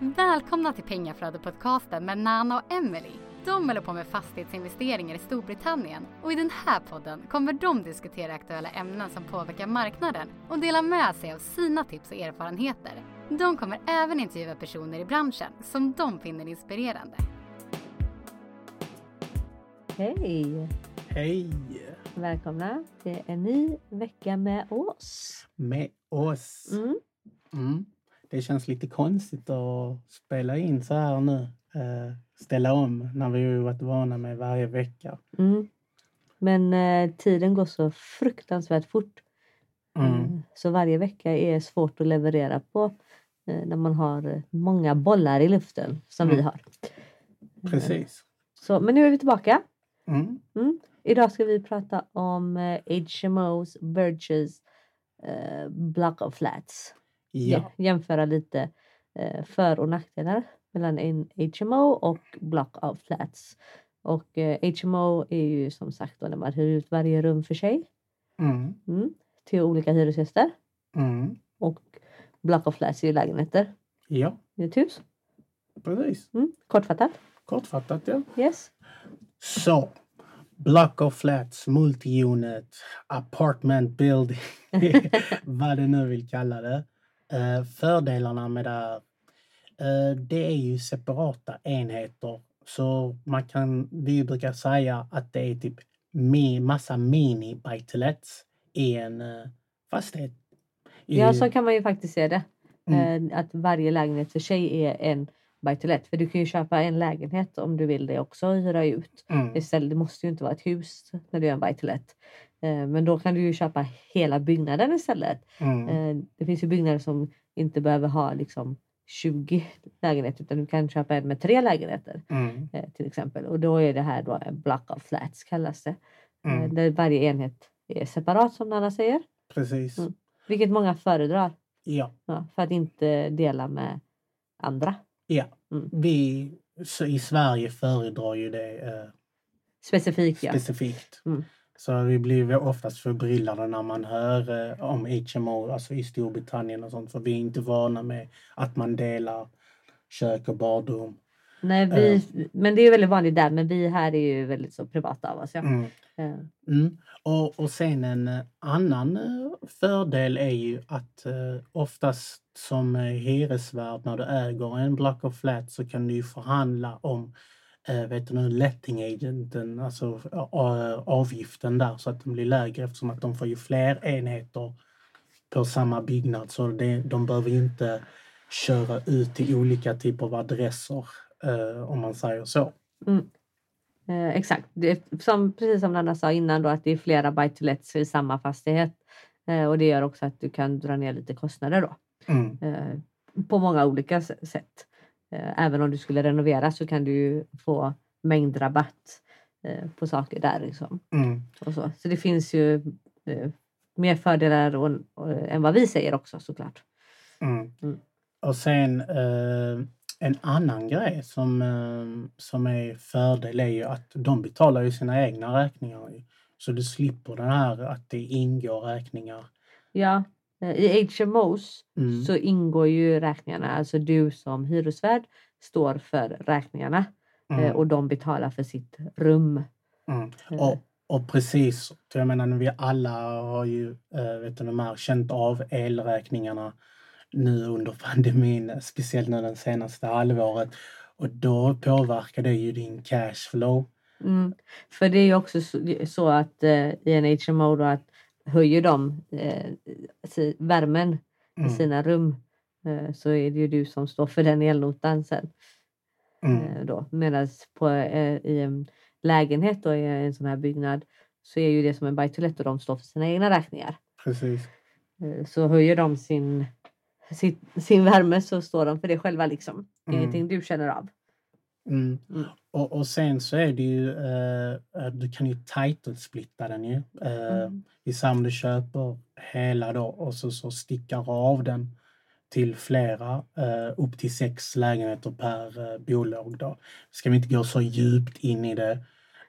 Välkomna till Pengaflödet-podcasten med Nana och Emily. De håller på med fastighetsinvesteringar i Storbritannien och i den här podden kommer de diskutera aktuella ämnen som påverkar marknaden och dela med sig av sina tips och erfarenheter. De kommer även intervjua personer i branschen som de finner inspirerande. Hej! Hej! Välkomna till en ny vecka med oss. Med oss. Mm. Mm. Det känns lite konstigt att spela in så här nu. Eh, ställa om när vi har varit vana med varje vecka. Mm. Men eh, tiden går så fruktansvärt fort. Mm. Eh, så varje vecka är svårt att leverera på eh, när man har eh, många bollar i luften som vi Mm. har. Precis. Så, men nu är vi tillbaka. Mm. Mm. Idag ska vi prata om eh, HMOs, Birches, eh, Block of Flats. Ja. Jä- Jämföra lite eh, för och nackdelar mellan en HMO och Block of Flats. Och eh, HMO är ju som sagt då när man hyr ut varje rum för sig Mm. mm, till olika hyresgäster. Mm. Och Block of Flats är ju lägenheter Ja, i ett hus. precis. Mm. Kortfattat. Kortfattat ja. Yes. Så. Block of flats, multi-unit, apartment building, vad du nu vill kalla det. Eh, fördelarna med det här, eh, det är ju separata enheter. Så man kan, vi brukar säga att det är typ mi, massa mini buy i en eh, fastighet. I, Ja, så kan man ju faktiskt se det. Mm. Att varje lägenhet för sig är en let. För du kan ju köpa en lägenhet om du vill det också och hyra ut. mm, Istället, det måste ju inte vara ett hus när du gör en buy to let. Eh, men då kan du ju köpa hela byggnaden istället. mm, Eh, det finns ju byggnader som inte behöver ha liksom 20 lägenheter utan du kan köpa en med tre lägenheter mm, eh, till exempel. Och då är det här då en block of flats kallas det. Eh, mm, där varje enhet är separat som Nanna säger. precis. Mm. Vilket många föredrar. Ja. Ja, för att inte dela med andra. Ja, Mm. vi i Sverige föredrar ju det eh, Specifikt ja. specifikt. Mm. Så vi blir oftast förbryllade när man hör eh, om HMO, alltså i Storbritannien och sånt. För vi är inte vana med att man delar kök och badrum. Nej, vi, Men det är väldigt vanligt där. Men vi här är ju väldigt så privata av oss. Ja. Mm. Eh, Mm. Och, och sen en eh, annan eh, fördel är ju att eh, oftast som eh, hyresvärd när du äger en block of flat så kan du ju förhandla om eh, vet du nu, letting agenten, alltså eh, avgiften där så att den blir lägre eftersom att de får ju fler enheter på samma byggnad så det, de behöver inte köra ut till olika typer av adresser eh, om man säger så. eh, exakt. Det, som, precis som Nanna sa innan då att det är flera buy to lets i samma fastighet. Eh, och det gör också att du kan dra ner lite kostnader då. Mm. Eh, på många olika sätt. Eh, även om du skulle renovera så kan du få mängdrabatt eh, på saker där. Liksom. Mm. Och så. så det finns ju eh, mer fördelar och, och, än vad vi säger också såklart. Mm. Mm. Och sen eh, en annan grej som, eh, som är fördel är ju att de betalar ju sina egna räkningar. Så du slipper den här att det ingår räkningar. Ja, I HMOs Mm. så ingår ju räkningarna, alltså du som hyresvärd står för räkningarna eh, Mm. och de betalar för sitt rum. Mm. Eh, Och, och precis, jag menar vi alla har ju eh, vet du, de här, känt av elräkningarna nu under pandemin, speciellt nu den senaste halvåret. Och då påverkar det ju din cashflow. Mm. För det är ju också så, så att eh, i en HMO då att höjer de eh, värmen i Mm. sina rum eh, så är det ju du som står för den elnotan sen. Mm. Eh, då. Medan på, eh, i en lägenhet då, i en sån här byggnad så är ju det som en buy to let och de står för sina egna räkningar. Precis. Eh, Så höjer de sin, sin, sin värme så står de för det själva liksom. Mm. Ingenting du känner av. Mm. Mm. Och, och sen så är det ju, eh, eh, du kan ju title-splitta den ju. Eh, Mm. Du köper hela då och så, så stickar av den till flera, eh, upp till sex lägenheter per eh, bolag då. Ska vi inte gå så djupt in i det.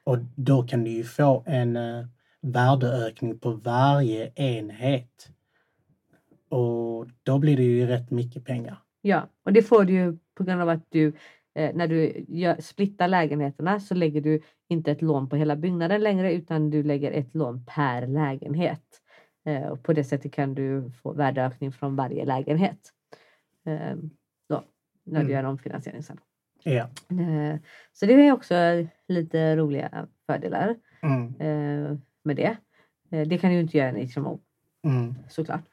Och då kan du ju få en eh, värdeökning på varje enhet. Och då blir det ju rätt mycket pengar. Ja, och det får du ju på grund av att du när du gör, splittar lägenheterna så lägger du inte ett lån på hela byggnaden längre utan du lägger ett lån per lägenhet. Eh, och på det sättet kan du få värdeökning från varje lägenhet. Eh, då, när du Mm. gör omfinansiering sen. Ja. Eh, så det är också lite roliga fördelar Mm. eh, med det. Eh, det kan du ju inte göra i HMO Mm. såklart.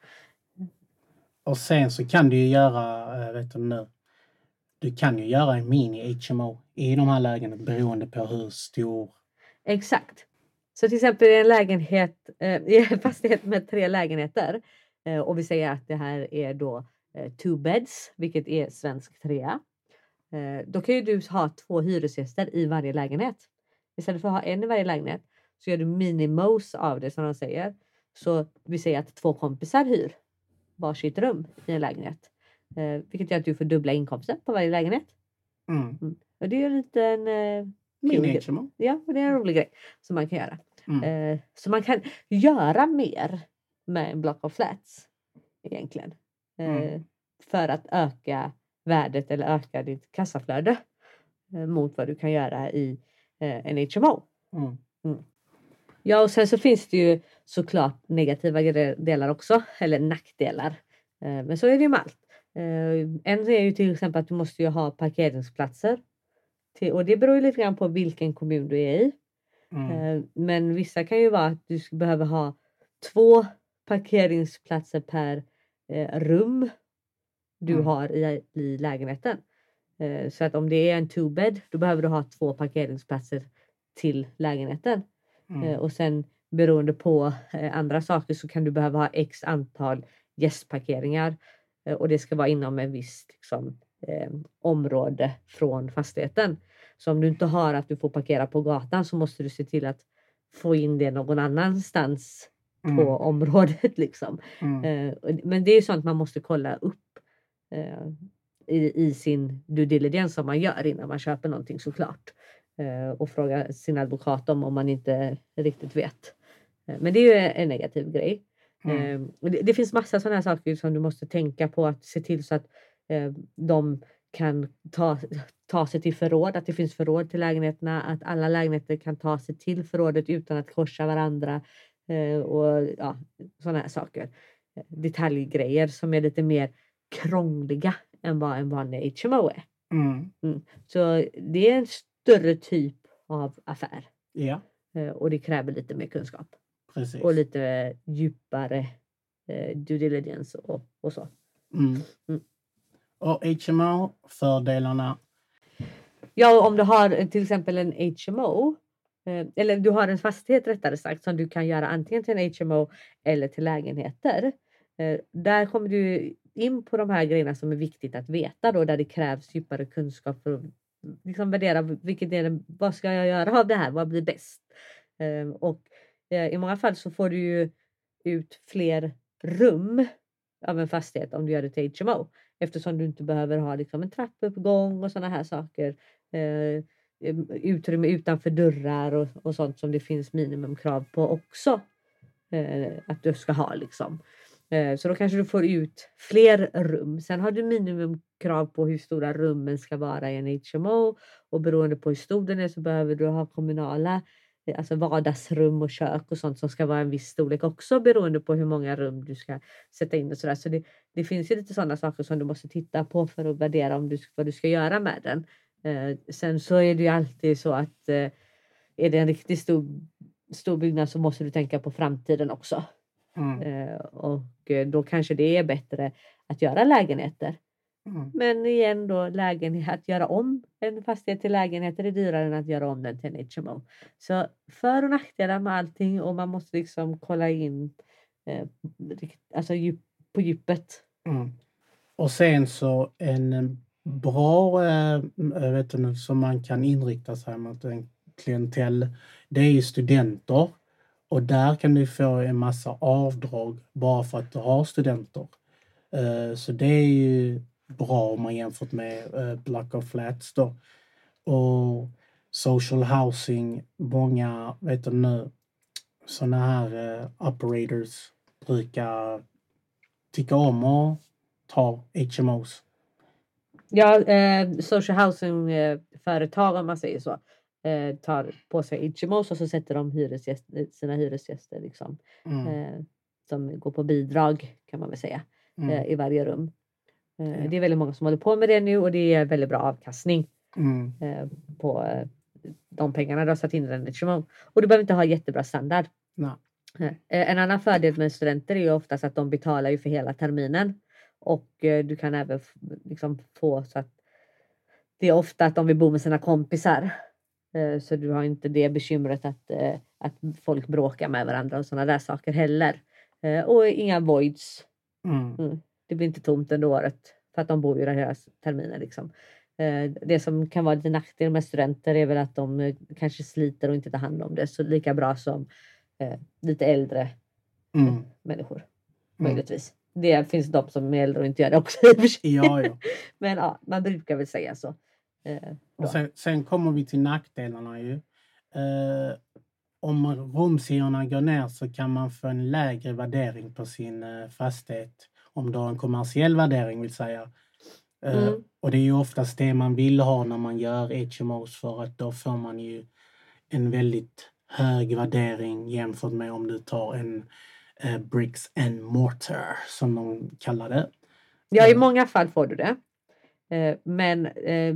Och sen så kan du ju göra, vet du nu, du kan ju göra en mini-HMO i de här lägena beroende på hur stor. Exakt. Så till exempel i en lägenhet, eh, fastighet med tre lägenheter eh, och vi säger att det här är då eh, two beds, vilket är svensk trea. Eh, då kan ju du ha två hyresgäster i varje lägenhet. Istället för att ha en i varje lägenhet så gör du minimos av det som de säger. Så vi säger att två kompisar hyr varsitt rum i en lägenhet. Eh, vilket gör att du får dubbla inkomster på varje lägenhet. Mm. Och det är en liten eh. Ja, och det är en rolig grej som man kan göra. Mm. Eh, så man kan göra mer med en block of flats egentligen. Eh, Mm. För att öka värdet eller öka ditt kassaflöde eh, mot vad du kan göra i eh, en HMO. Mm. Ja, och sen så finns det ju såklart negativa delar också, eller nackdelar. Eh, Men så är det ju med allt. Eh, En är ju till exempel att du måste ju ha parkeringsplatser. Och det beror ju lite grann på vilken kommun du är i. Mm. Eh, Men vissa kan ju vara att du behöver ha två parkeringsplatser per eh, rum du Mm. har i, i lägenheten. Så att om det är en two bed då behöver du ha två parkeringsplatser till lägenheten. Mm. Och sen beroende på andra saker så kan du behöva ha x antal gästparkeringar och det ska vara inom en viss liksom, eh, område från fastigheten. Så om du inte har att du får parkera på gatan så måste du se till att få in det någon annanstans Mm. på området. Liksom. Mm. Eh, Men det är sånt man måste kolla upp eh, i, i sin due diligence som man gör innan man köper någonting såklart. Eh, och fråga sin advokat om om man inte riktigt vet. Eh, men det är ju en negativ grej. Mm. Eh, och det, det finns massa sådana här saker som du måste tänka på att se till så att eh, de kan ta, ta sig till förråd, att det finns förråd till lägenheterna, att alla lägenheter kan ta sig till förrådet utan att korsa varandra eh, och ja, sådana här saker. Detaljgrejer som är lite mer krångliga än vad en vanlig HMO är. Mm. Så det är en större typ av affär Ja, eh, och det kräver lite mer kunskap precis. och lite djupare eh, due diligence och, och så. Mm. Mm. Och HMO, fördelarna. Ja, om du har eh, till exempel en HMO eh, eller du har en fastighet rättare sagt som du kan göra antingen till en HMO eller till lägenheter. Eh, Där kommer du in på de här grejerna som är viktigt att veta då där det krävs djupare kunskap för att liksom värdera vilket är vad ska jag göra av det här, vad blir bäst? Eh, Och eh, Eh, i många fall så får du ju ut fler rum av en fastighet om du gör det till HMO eftersom du inte behöver ha liksom en trappuppgång och sådana här saker. Eh, utrymme utanför dörrar och, och sånt som det finns minimumkrav på också eh, att du ska ha. Liksom. Eh, så då kanske du får ut fler rum. Sen har du minimumkrav på hur stora rummen ska vara i en HMO och beroende på hur stor den är så behöver du ha kommunala eh, alltså vardagsrum och kök och sånt som ska vara en viss storlek också beroende på hur många rum du ska sätta in och sådär. Så det, det finns ju lite sådana saker som du måste titta på för att värdera om du, vad du ska göra med den. Eh, sen så är det ju alltid så att eh, är det en riktigt stor, stor byggnad så måste du tänka på framtiden också. Mm. Eh, och eh, då kanske det är bättre att göra lägenheter. Mm. Men igen då lägenhet, att göra om en fastighet till lägenheter är dyrare än att göra om den till en HMO. Så för och nackdelar med allting och man måste liksom kolla in eh, alltså djup, på djupet. Mm. Och sen så en bra, eh, vet inte, som man kan inrikta sig mot en klientell, det är ju studenter. Och där kan du få en massa avdrag bara för att du har studenter. Eh, Så det är ju bra om man jämfört med eh, Block of Flats då. Och social housing, många, vet du nu, sådana här eh, operators brukar tycka om att ta HMOs. Ja, eh, social housing eh, företag om man säger så eh, tar på sig HMOs och så sätter de hyresgäst, sina hyresgäster liksom, Mm. eh, som går på bidrag kan man väl säga Mm. i varje rum. Eh, Ja. Det är väldigt många som håller på med det nu och det är väldigt bra avkastning Mm. eh, på eh, de pengarna du har satt in i en HMO. Och du behöver inte ha jättebra standard. Nej. En annan fördel med studenter är ju oftast att de betalar ju för hela terminen och du kan även liksom få så att det är ofta att de vill bo med sina kompisar. Så du har inte det bekymret att, att folk bråkar med varandra och sådana där saker heller. Och inga voids. Mm. Det blir inte tomt under året för att de bor ju där hela terminen. Liksom. Eh, Det som kan vara lite nackdel med studenter är väl att de eh, kanske sliter och inte tar hand om det så lika bra som eh, lite äldre Mm. människor. Mm. Möjligtvis. Det finns de som är äldre och inte gör det också. i och för sig. Ja, ja. Men ja, man brukar väl säga så. Och sen, sen kommer vi till nackdelarna ju. Eh, om rumshyrorna går ner så kan man få en lägre värdering på sin fastighet. Om du har en kommersiell värdering vill säga. Eh, Mm. Och det är ju oftast det man vill ha när man gör HMOs för att då får man ju en väldigt hög värdering jämfört med om du tar en eh, bricks and mortar som de kallar det. Ja, i Mm. många fall får du det. Eh, men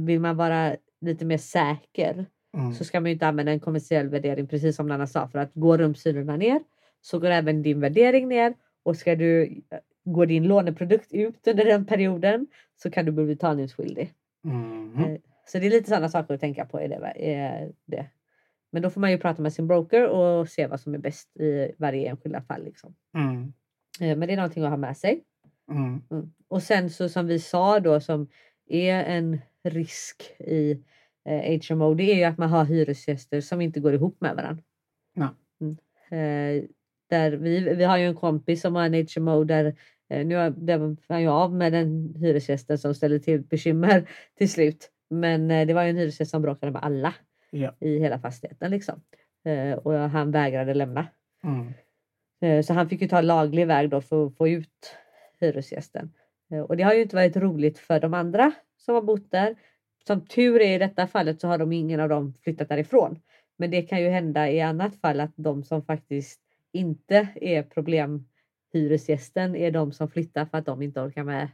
vill man vara lite mer säker Mm. så ska man ju inte använda en kommersiell värdering precis som Nanna sa. För att går rumshyrorna ner så går även din värdering ner och ska du går din låneprodukt ut under den perioden så kan du bli betalningsskyldig. Mhm. Eh, Så det är lite sådana saker att tänka på. Är det, är det. Men då får man ju prata med sin broker och se vad som är bäst i varje enskilda fall. Liksom. Mm. Eh, Men det är någonting att ha med sig. Mm. Mm. Och sen så som vi sa då som är en risk i eh, HMO det är ju att man har hyresgäster som inte går ihop med varandra. Nej. Mm. Eh, där vi, vi har ju en kompis som har en HMO där eh, nu där var ju av med den hyresgästen som ställde till bekymmer till slut. Men eh, det var ju en hyresgäst som bråkade med alla Ja. i hela fastigheten liksom. Eh, och han vägrade lämna. Mm. Så han fick ju ta laglig väg då för att få ut hyresgästen. Och det har ju inte varit roligt för de andra som har bott där. Som tur är i detta fallet så har de ingen av dem flyttat därifrån. Men det kan ju hända i annat fall att de som faktiskt inte är problemhyresgästen är de som flyttar för att de inte orkar med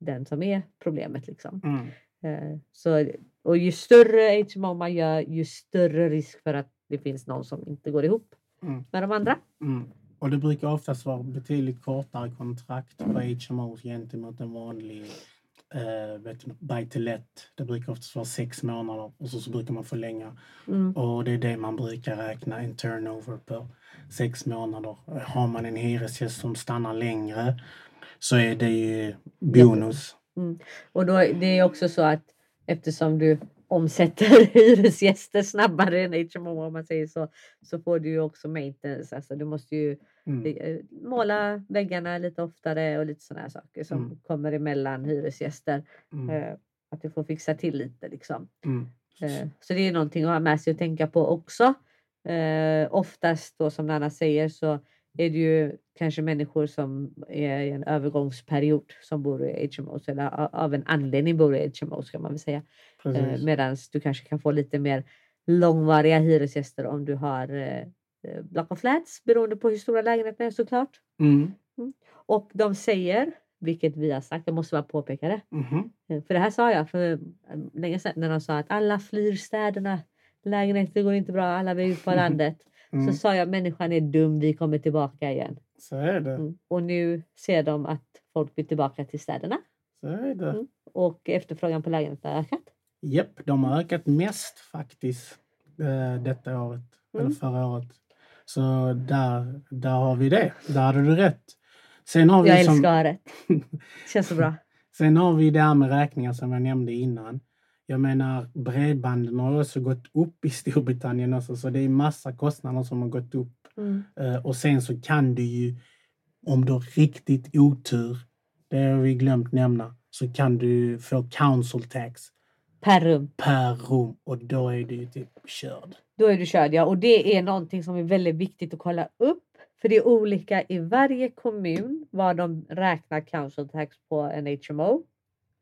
den som är problemet. Liksom. Mm. Eh, Så, och ju större HMO man gör ju större risk för att det finns någon som inte går ihop Mm. med de andra. Mm. Och det brukar oftast vara betydligt kortare kontrakt på HMOs gentemot en vanlig eh, vet du, buy to let. Det brukar oftast vara sex månader och så, så brukar man förlänga. Mm. Och det är det man brukar räkna en turnover på. Sex månader. Har man en hyresgäst som stannar längre så är det ju bonus. Och då, det är också så att eftersom du omsätter hyresgäster snabbare än HMO om man säger så, så får du ju också maintenance. Alltså du måste ju Mm. eh, måla väggarna lite oftare och lite sådana saker som Mm. kommer emellan hyresgäster. Mm. Eh, att du får fixa till lite liksom. Mm. Eh, Så det är någonting att ha med sig och tänka på också. Eh, oftast då som Nanna säger så är det ju kanske människor som är i en övergångsperiod som bor i HMOs eller av en anledning bor i HMOs kan man väl säga. Eh. Medan du kanske kan få lite mer långvariga hyresgäster om du har eh, eh, block of flats beroende på hur stora lägenheterna är såklart. Mm. Och de säger, vilket vi har sagt, jag måste bara påpeka det. Eh, För det här sa jag för eh, länge sedan när de sa att alla flyr städerna. Lägenheter går inte bra, alla vill ut på landet. Mm. Så sa jag människan är dum, vi kommer tillbaka igen. Så är det. Mm. Och nu ser de att folk vill tillbaka till städerna Så är det. Mm. och efterfrågan på lägenheter har ökat. Japp, de har ökat mest faktiskt eh, detta året. Eller Mm. förra året. Så där, där har vi det. Där hade du rätt. Sen har vi, Jag som, älskar att ha rätt. Känns så bra. sen har vi det här med räkningar som jag nämnde innan. Jag menar bredbanden har också gått upp i Storbritannien också så det är massa kostnader som har gått upp. Mm. Eh, och sen så kan du ju, om du har riktigt otur, det har vi glömt nämna, så kan du få council tax Per rum. per rum och då är du ju typ körd. Då är du körd ja. Och det är någonting som är väldigt viktigt att kolla upp. För det är olika i varje kommun vad de räknar council tax på en HMO.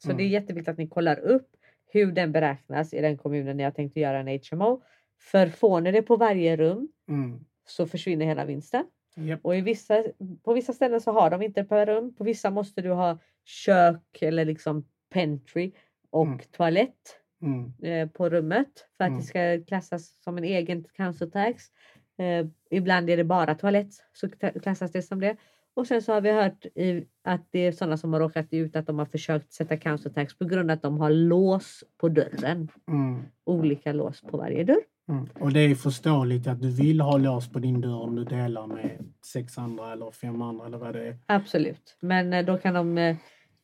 Så det är Mm. jätteviktigt att ni kollar upp hur den beräknas i den kommunen ni har tänkt att göra en HMO. För får ni det på varje rum Mm. så försvinner hela vinsten. Japp. Och i vissa, på vissa ställen så har de inte per rum. På vissa måste du ha kök eller liksom pantry och Mm. toalett Mm. eh, på rummet för att Mm. det ska klassas som en egen council tax. Eh, ibland är det bara toalett så klassas det som det. Och sen så har vi hört i, att det är sådana som har råkat ut att de har försökt sätta council tax på grund av att de har lås på dörren. Mm. Olika lås på varje dörr. Mm. Och det är förståeligt att du vill ha lås på din dörr om du delar med sex andra eller fem andra eller vad det är. Absolut, men eh, då kan de eh,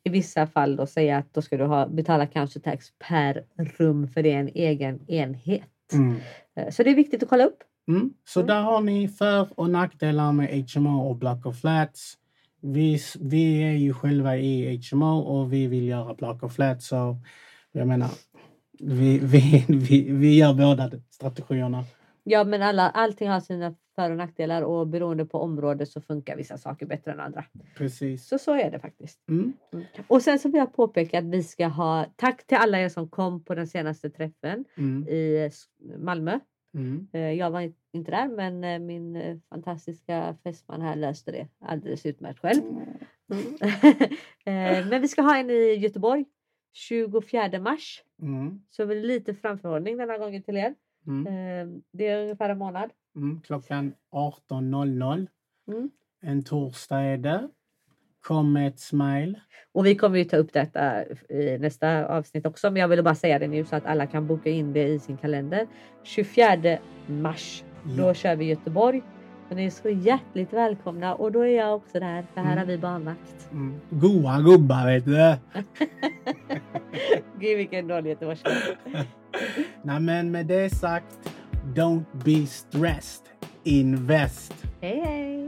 i vissa fall då säga att då ska du ha, betala council tax per rum för det är en egen enhet. Mm. Eh, Så det är viktigt att kolla upp. Mm. Så Mm. där har ni för och nackdelar med HMO och Block of Flats. Vi, vi är ju själva i HMO och vi vill göra Block of Flats. Så jag menar, vi, vi, vi, vi gör båda strategierna. Ja, men alla, allting har sina för och nackdelar och beroende på område så funkar vissa saker bättre än andra. Precis. Så så är det faktiskt. Mm. Och sen som har påpekat, vi ska ha tack till alla er som kom på den senaste träffen Mm. i Malmö. Mm. Eh, Jag var in- inte där, men eh, min eh, fantastiska fästman här löste det alldeles utmärkt själv. Mm. Men vi ska ha en i Göteborg 24 mars. Mm. Så väl lite framförhållning denna gången till er. Mm. Det är ungefär en månad. Mm. Klockan 18.00. Mm. En torsdag är det. Kom med ett smile. Och vi kommer ju ta upp detta i nästa avsnitt också, men jag ville bara säga det nu så att alla kan boka in det i sin kalender. 24 mars, då Ja. kör vi Göteborg. Och ni är så hjärtligt välkomna och då är jag också där, för här Mm. har vi barnvakt. Mm. Goa gubbar vet du. Gud vilken dålig göteborgska. Nej men med det sagt, don't be stressed. Invest. Hej hej!